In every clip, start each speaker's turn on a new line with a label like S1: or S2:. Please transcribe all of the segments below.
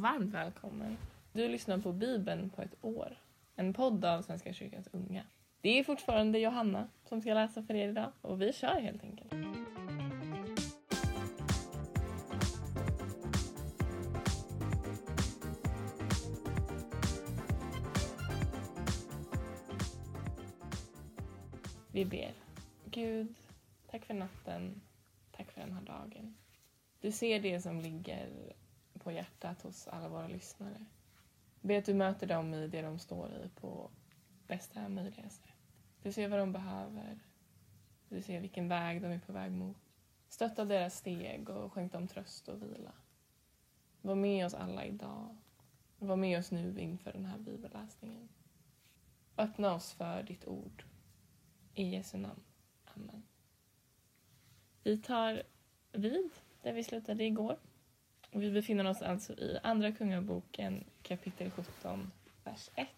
S1: varmt välkommen. Du lyssnar på Bibeln på ett år, en podd av Svenska kyrkans unga. Det är fortfarande Johanna som ska läsa för er idag och vi kör helt enkelt. Vi ber. Gud, tack för natten. Tack för den här dagen. Du ser det som ligger på hjärtat hos alla våra lyssnare. Be att du möter dem i det de står i på bästa möjliga sätt. Du ser vad de behöver. Du ser vilken väg de är på väg mot. Stötta deras steg och skänk dem tröst och vila. Var med oss alla idag. Var med oss nu inför den här bibelläsningen. Öppna oss för ditt ord. I Jesu namn. Amen. Vi tar vid där vi slutade igår. Och vi befinner oss alltså i Andra Kungaboken kapitel 17, vers 1.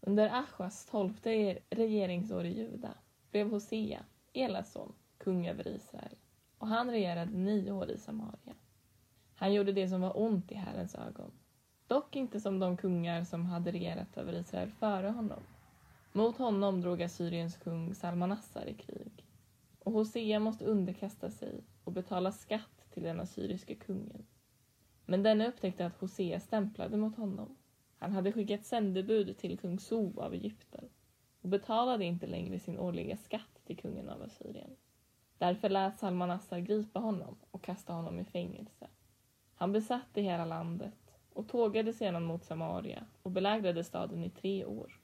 S1: Under Achas tolfte regeringsår i Juda blev Hosea, Elas son, kung över Israel och han regerade nio år i Samaria. Han gjorde det som var ont i Herrens ögon, dock inte som de kungar som hade regerat över Israel före honom. Mot honom drog Assyriens kung Salmanassar i krig och Hosea måste underkasta sig och betala skatt till den assyriske kungen. Men denne upptäckte att Hosea stämplade mot honom. Han hade skickat sändebud till kung So av Egypten och betalade inte längre sin årliga skatt till kungen av Assyrien. Därför lät Salmanassar gripa honom och kasta honom i fängelse. Han besatte hela landet och tågade sedan mot Samaria och belägrade staden i tre år.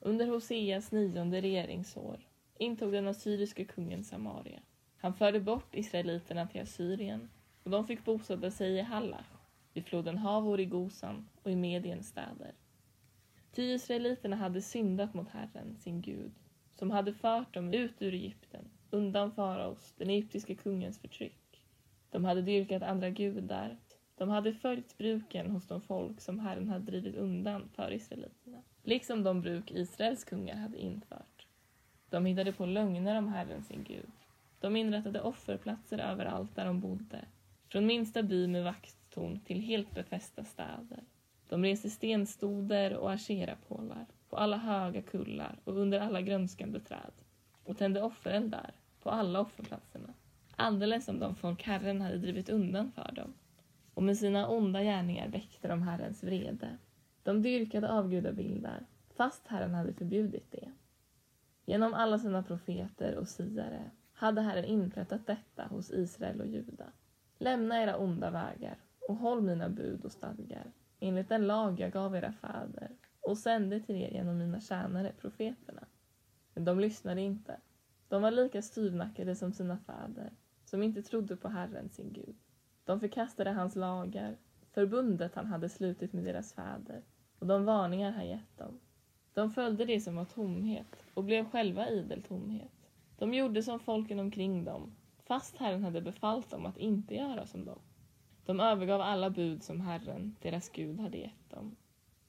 S1: Under Hoseas nionde regeringsår intog den assyriske kungen Samaria. Han förde bort israeliterna till Assyrien och de fick bosätta sig i Hallach, vid floden Havor i Gosan och i Mediens städer. Ty israeliterna hade syndat mot Herren, sin Gud, som hade fört dem ut ur Egypten, undan faraos, den egyptiske kungens förtryck. De hade dyrkat andra gudar. De hade följt bruken hos de folk som Herren hade drivit undan för israeliterna, liksom de bruk Israels kungar hade infört. De hittade på lögner om Herren, sin Gud. De inrättade offerplatser överallt där de bodde, från minsta by med vakttorn till helt befästa städer. De reste stenstoder och asherapålar på alla höga kullar och under alla grönskande träd och tände offereld där, på alla offerplatserna, alldeles som de folk Herren hade drivit undan för dem. Och med sina onda gärningar väckte de Herrens vrede. De dyrkade avgudabildar, fast Herren hade förbjudit det. Genom alla sina profeter och siare hade Herren inprättat detta hos Israel och Juda. Lämna era onda vägar och håll mina bud och stadgar enligt den lag jag gav era fäder och sände till er genom mina tjänare, profeterna. Men de lyssnade inte. De var lika styvnackade som sina fäder, som inte trodde på Herren, sin Gud. De förkastade hans lagar, förbundet han hade slutit med deras fäder och de varningar han gett dem. De följde det som var tomhet och blev själva idel tomhet. De gjorde som folken omkring dem, fast Herren hade befallt dem att inte göra som dem. De övergav alla bud som Herren, deras Gud, hade gett dem.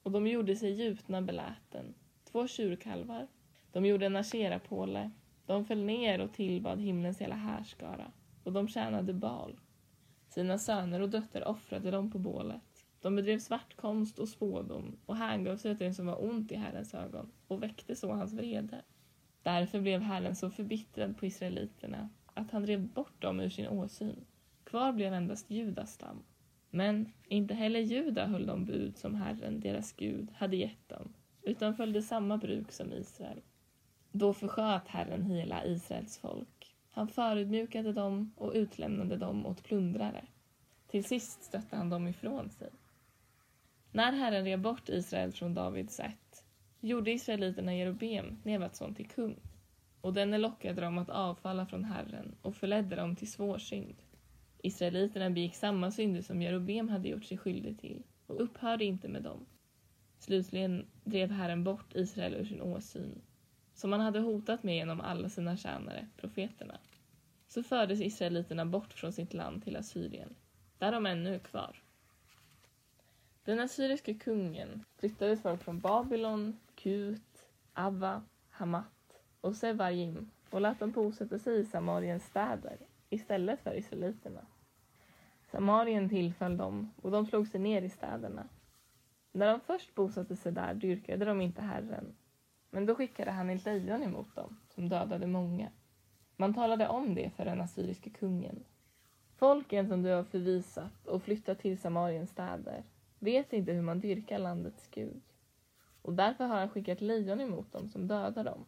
S1: Och de gjorde sig gjutna beläten, två tjurkalvar. De gjorde en asherapåle. De föll ner och tillbad himlens hela härskara, och de tjänade bal. Sina söner och döttrar offrade de på bålet. De bedrev svartkonst och spådom och hängav sig åt det som var ont i Herrens ögon och väckte så hans vrede. Därför blev Herren så förbittrad på israeliterna att han drev bort dem ur sin åsyn. Kvar blev endast Judas stam. Men inte heller Juda höll de bud som Herren, deras Gud, hade gett dem, utan följde samma bruk som Israel. Då försköt Herren hela Israels folk. Han förödmjukade dem och utlämnade dem åt plundrare. Till sist stötte han dem ifrån sig. När Herren rev bort Israel från Davids sätt gjorde israeliterna Jerobeam, Nevats son, till kung och denne lockade dem att avfalla från Herren och förledde dem till svår synd. Israeliterna begick samma synder som Jerobeam hade gjort sig skyldig till och upphörde inte med dem. Slutligen drev Herren bort Israel ur sin åsyn, som han hade hotat med genom alla sina tjänare, profeterna. Så fördes israeliterna bort från sitt land till Assyrien, där de ännu är kvar. Den assyriske kungen flyttade folk från Babylon, Kut, Abba, Hamat och Sevarim och lät dem bosätta sig i Samariens städer istället för israeliterna. Samarien tillföll dem och de slog sig ner i städerna. När de först bosatte sig där dyrkade de inte Herren, men då skickade han ett lejon emot dem, som dödade många. Man talade om det för den assyriske kungen. Folken som du har förvisat och flyttat till Samariens städer vet inte hur man dyrkar landets Gud. Och därför har han skickat lejon emot dem som dödar dem.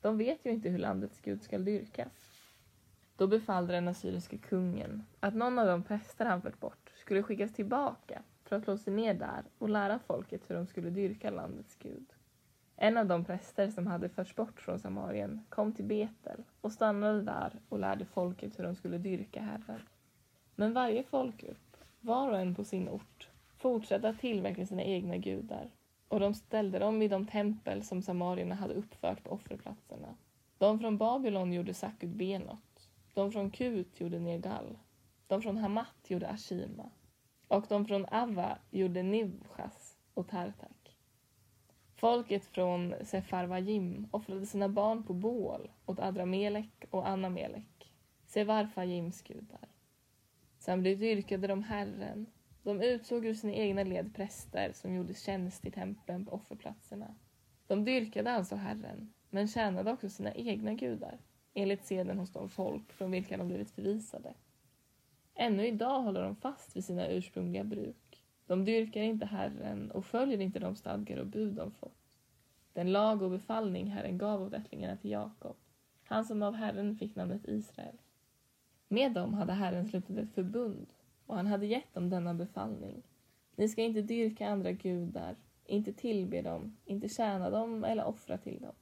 S1: De vet ju inte hur landets Gud skall dyrkas. Då befallde den assyriske kungen att någon av de präster han fört bort skulle skickas tillbaka för att slå sig ner där och lära folket hur de skulle dyrka landets Gud. En av de präster som hade förts bort från Samarien kom till Betel och stannade där och lärde folket hur de skulle dyrka Herren. Men varje folkgrupp, var och en på sin ort, fortsatte att tillverka sina egna gudar och de ställde dem i de tempel som samarierna hade uppfört på offerplatserna. De från Babylon gjorde Sakut Benot, de från Kut gjorde Nergal, de från Hamat gjorde Ashima och de från Ava gjorde Nivchas och Tartak. Folket från Sefarvajim offrade sina barn på bål åt Adramelek och Anamelek, Sevarfajims gudar. Sen blev dyrkade de Herren. De utsåg ur sina egna led präster som gjorde tjänst i templen på offerplatserna. De dyrkade alltså Herren, men tjänade också sina egna gudar, enligt seden hos de folk från vilka de blivit förvisade. Ännu idag håller de fast vid sina ursprungliga bruk. De dyrkar inte Herren och följer inte de stadgar och bud de fått. Den lag och befallning Herren gav åt ättlingarna till Jakob, han som av Herren fick namnet Israel. Med dem hade Herren slutit ett förbund och han hade gett dem denna befallning. Ni ska inte dyrka andra gudar, inte tillbe dem, inte tjäna dem eller offra till dem.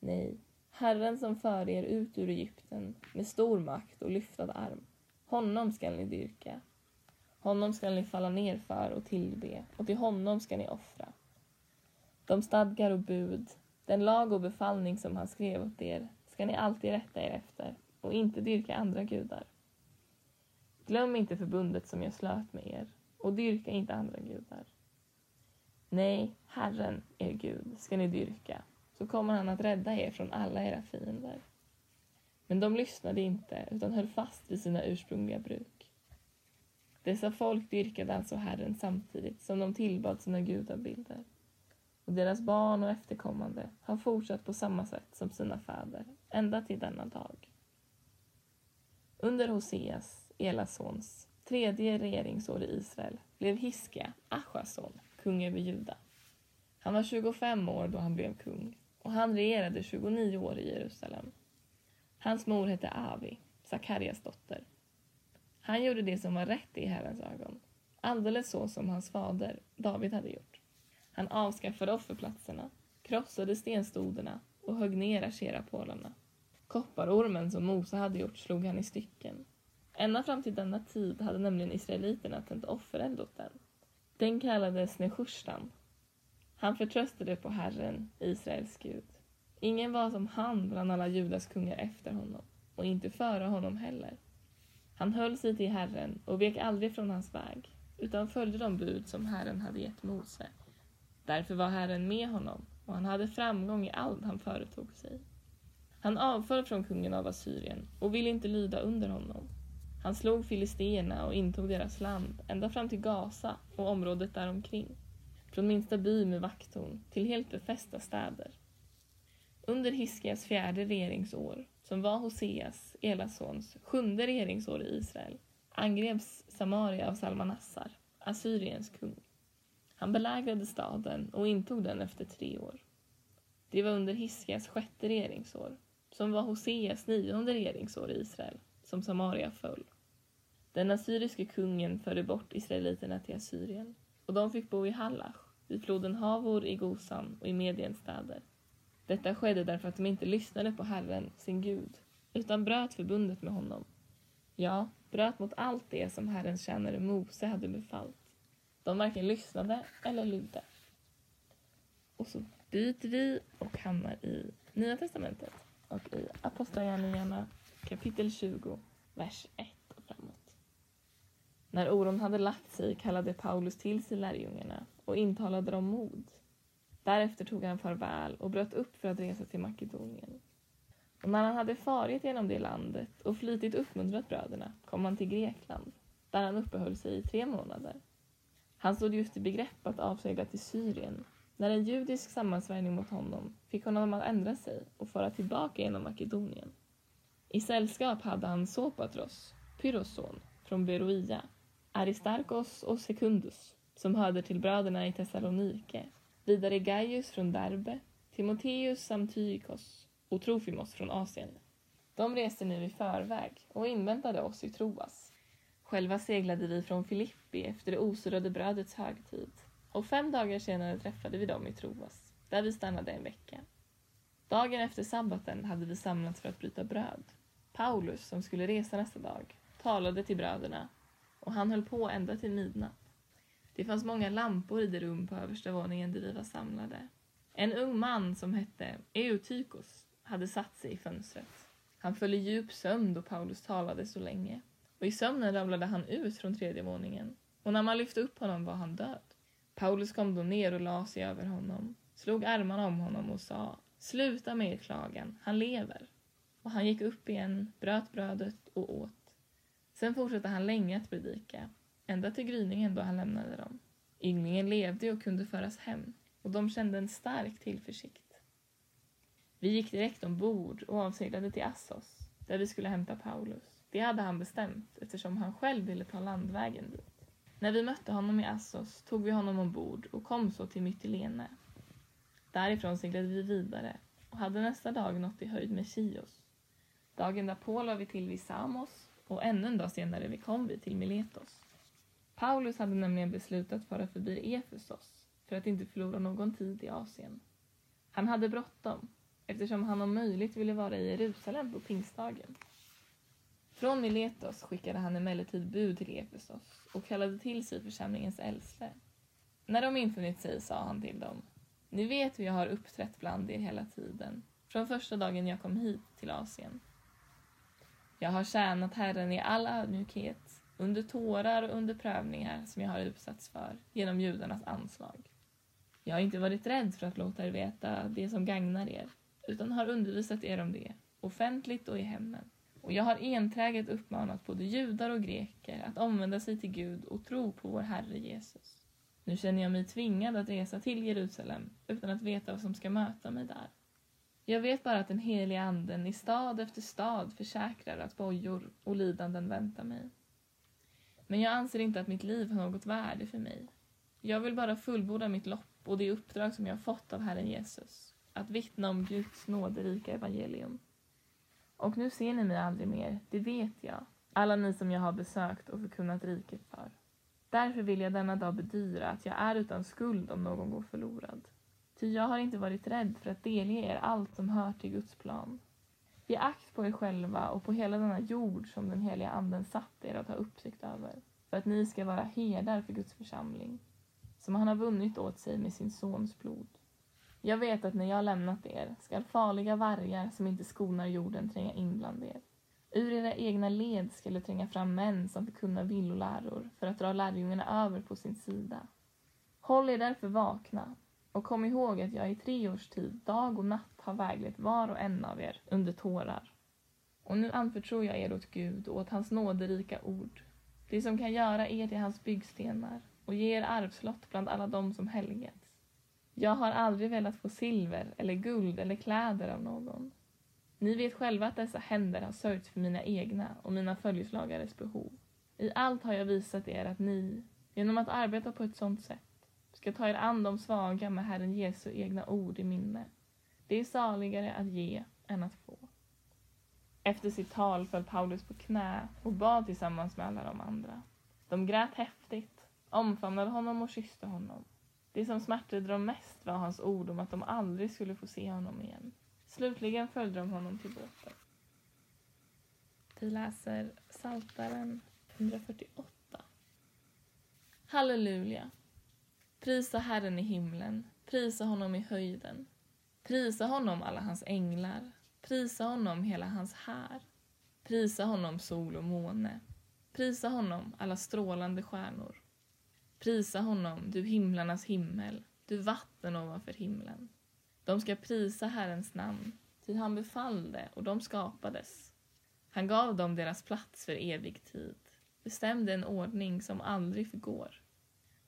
S1: Nej, Herren som för er ut ur Egypten med stor makt och lyftad arm, honom skall ni dyrka. Honom skall ni falla ner för och tillbe och till honom skall ni offra. De stadgar och bud, den lag och befallning som han skrev åt er ska ni alltid rätta er efter och inte dyrka andra gudar. Glöm inte förbundet som jag slöt med er och dyrka inte andra gudar. Nej, Herren, er Gud, ska ni dyrka, så kommer han att rädda er från alla era fiender. Men de lyssnade inte, utan höll fast vid sina ursprungliga bruk. Dessa folk dyrkade alltså Herren samtidigt som de tillbad sina gudabilder. Och deras barn och efterkommande har fortsatt på samma sätt som sina fäder, ända till denna dag. Under Hoseas, Elas sons, tredje regeringsår i Israel blev Hiskia, Achas son, kung över Juda. Han var 25 år då han blev kung och han regerade 29 år i Jerusalem. Hans mor hette Avi, Sakarias dotter. Han gjorde det som var rätt i Herrens ögon, alldeles så som hans fader David hade gjort. Han avskaffade offerplatserna, krossade stenstoderna och högg ner asherapålarna. Kopparormen som Mose hade gjort slog han i stycken. Ända fram till denna tid hade nämligen israeliterna tänt offereld åt den. Den kallades Nehushtan. Han förtröstade på Herren, Israels Gud. Ingen var som han bland alla Judas kungar efter honom, och inte före honom heller. Han höll sig till Herren och vek aldrig från hans väg, utan följde de bud som Herren hade gett Mose. Därför var Herren med honom, och han hade framgång i allt han företog sig. Han avföll från kungen av Assyrien och ville inte lyda under honom. Han slog filisteerna och intog deras land ända fram till Gaza och området däromkring. Från minsta by med vakttorn till helt befästa städer. Under Hiskias fjärde regeringsår, som var Hoseas, Elasons, sjunde regeringsår i Israel, angreps Samaria av Salmanassar, Assyriens kung. Han belägrade staden och intog den efter tre år. Det var under Hiskias sjätte regeringsår, som var Hoseas nionde regeringsår i Israel, som Samaria föll. Den assyriske kungen förde bort israeliterna till Assyrien och de fick bo i Hallach, vid floden Havor i Gosan och i Mediens städer. Detta skedde därför att de inte lyssnade på Herren, sin Gud, utan bröt förbundet med honom. Ja, bröt mot allt det som Herrens tjänare Mose hade befallt. De varken lyssnade eller lydde. Och så byter vi och hamnar i Nya Testamentet och i Apostlagärningarna kapitel 20, vers 1. När oron hade lagt sig kallade Paulus till sig lärjungarna och intalade dem mod. Därefter tog han farväl och bröt upp för att resa till Makedonien. Och när han hade farit genom det landet och flitigt uppmuntrat bröderna kom han till Grekland. där han uppehöll sig i tre månader. Han stod just i begrepp att avsegla till Syrien när en judisk sammansvärjning mot honom fick honom att ändra sig och föra tillbaka genom Makedonien. I sällskap hade han Sopatros, Pyros son, från Beroia, Aristarkos och Sekundus, som hörde till bröderna i Thessalonike, vidare Gaius från Derbe, Timoteus samt Tykos och Trofimos från Asien. De reste nu i förväg och inväntade oss i Troas. Själva seglade vi från Filippi efter det osurrade brödets högtid och fem dagar senare träffade vi dem i Troas, där vi stannade en vecka. Dagen efter sabbaten hade vi samlats för att bryta bröd. Paulus, som skulle resa nästa dag, talade till bröderna och han höll på ända till midnatt. Det fanns många lampor i det rum på översta våningen där vi var samlade. En ung man som hette Eutykos hade satt sig i fönstret. Han föll i djup sömn då Paulus talade så länge och i sömnen ramlade han ut från tredje våningen och när man lyfte upp honom var han död. Paulus kom då ner och la sig över honom, slog armarna om honom och sa Sluta med er klagan, han lever. Och han gick upp igen, bröt brödet och åt. Sen fortsatte han länge att predika, ända till gryningen då han lämnade dem. Ynglingen levde och kunde föras hem och de kände en stark tillförsikt. Vi gick direkt ombord och avseglade till Assos, där vi skulle hämta Paulus. Det hade han bestämt eftersom han själv ville ta landvägen dit. När vi mötte honom i Assos tog vi honom ombord och kom så till Mytilene. Därifrån seglade vi vidare och hade nästa dag nått i höjd med Chios. Dagen därpå la vi till vid Samos och ännu en dag senare kom vi till Miletos. Paulus hade nämligen beslutat fara förbi Efesos för att inte förlora någon tid i Asien. Han hade bråttom eftersom han om möjligt ville vara i Jerusalem på pingstdagen. Från Miletos skickade han emellertid bud till Efesos och kallade till sig församlingens äldste. När de infunnit sig sa han till dem, ni vet hur jag har uppträtt bland er hela tiden, från första dagen jag kom hit till Asien. Jag har tjänat Herren i all ödmjukhet, under tårar och under prövningar som jag har utsatts för genom judarnas anslag. Jag har inte varit rädd för att låta er veta det som gagnar er, utan har undervisat er om det, offentligt och i hemmen. Och jag har enträget uppmanat både judar och greker att omvända sig till Gud och tro på vår Herre Jesus. Nu känner jag mig tvingad att resa till Jerusalem utan att veta vad som ska möta mig där. Jag vet bara att den heliga anden i stad efter stad försäkrar att bojor och lidanden väntar mig. Men jag anser inte att mitt liv har något värde för mig. Jag vill bara fullborda mitt lopp och det uppdrag som jag har fått av Herren Jesus, att vittna om Guds nåderika evangelium. Och nu ser ni mig aldrig mer, det vet jag, alla ni som jag har besökt och förkunnat riket för. Därför vill jag denna dag bedyra att jag är utan skuld om någon går förlorad. Ty jag har inte varit rädd för att delge er allt som hör till Guds plan. Ge akt på er själva och på hela denna jord som den heliga anden satt er att ha uppsikt över, för att ni ska vara herdar för Guds församling, som han har vunnit åt sig med sin sons blod. Jag vet att när jag lämnat er skall farliga vargar som inte skonar jorden tränga in bland er. Ur era egna led skall det tränga fram män som förkunnar villoläror för att dra lärjungarna över på sin sida. Håll er därför vakna och kom ihåg att jag i tre års tid, dag och natt, har väglett var och en av er under tårar. Och nu anförtror jag er åt Gud och åt hans nåderika ord, det som kan göra er till hans byggstenar och ge er arvslott bland alla dem som helgats. Jag har aldrig velat få silver eller guld eller kläder av någon. Ni vet själva att dessa händer har sörjt för mina egna och mina följeslagares behov. I allt har jag visat er att ni, genom att arbeta på ett sådant sätt, ska ta er an de svaga med Herren Jesu egna ord i minne. Det är saligare att ge än att få. Efter sitt tal föll Paulus på knä och bad tillsammans med alla de andra. De grät häftigt, omfamnade honom och kysste honom. Det som smärtade dem mest var hans ord om att de aldrig skulle få se honom igen. Slutligen följde de honom till båten. Vi läser Psaltaren 148. Halleluja! Prisa Herren i himlen, prisa honom i höjden. Prisa honom alla hans änglar, prisa honom hela hans här. Prisa honom sol och måne, prisa honom alla strålande stjärnor. Prisa honom, du himlarnas himmel, du vatten ovanför himlen. De ska prisa Herrens namn, ty han befallde och de skapades. Han gav dem deras plats för evig tid. bestämde en ordning som aldrig förgår.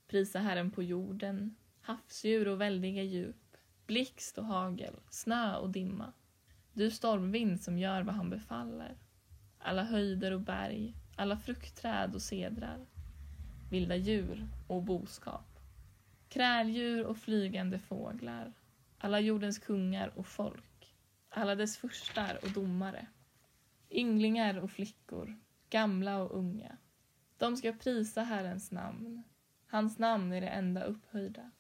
S1: Prisa Herren på jorden, havsdjur och väldiga djup, blixt och hagel, snö och dimma. Du stormvind som gör vad han befaller. Alla höjder och berg, alla fruktträd och sedrar, vilda djur och boskap. Kräldjur och flygande fåglar, alla jordens kungar och folk, alla dess furstar och domare. Ynglingar och flickor, gamla och unga. De ska prisa Herrens namn. Hans namn är det enda upphöjda.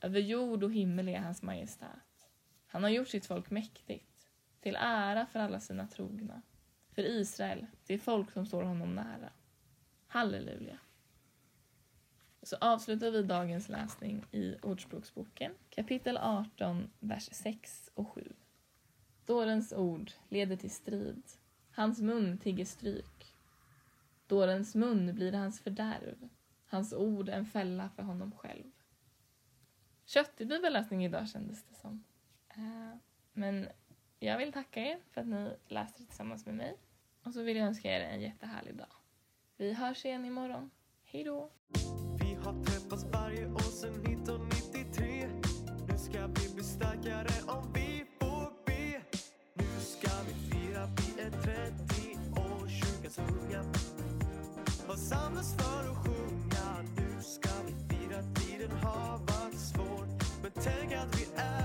S1: Över jord och himmel är hans majestät. Han har gjort sitt folk mäktigt, till ära för alla sina trogna. För Israel, det folk som står honom nära. Halleluja. Så avslutar vi dagens läsning i Ordspråksboken, kapitel 18, vers 6 och 7. Dårens ord leder till strid, hans mun tigger stryk. Dårens mun blir hans fördärv, hans ord en fälla för honom själv. Köttig bibelläsning idag kändes det som. Eh, men jag vill tacka er för att ni läste tillsammans med mig. Och så vill jag önska er en jättehärlig dag. Vi hörs igen imorgon. Hej då!
S2: Vi har träffats varje år sedan 1993 Nu ska vi bli starkare om vi får be Nu ska vi fira, vi är 30 år, kyrkans unga Har samlats för att sjunga ska vi fira? Tiden har varit svår, men tänk att vi är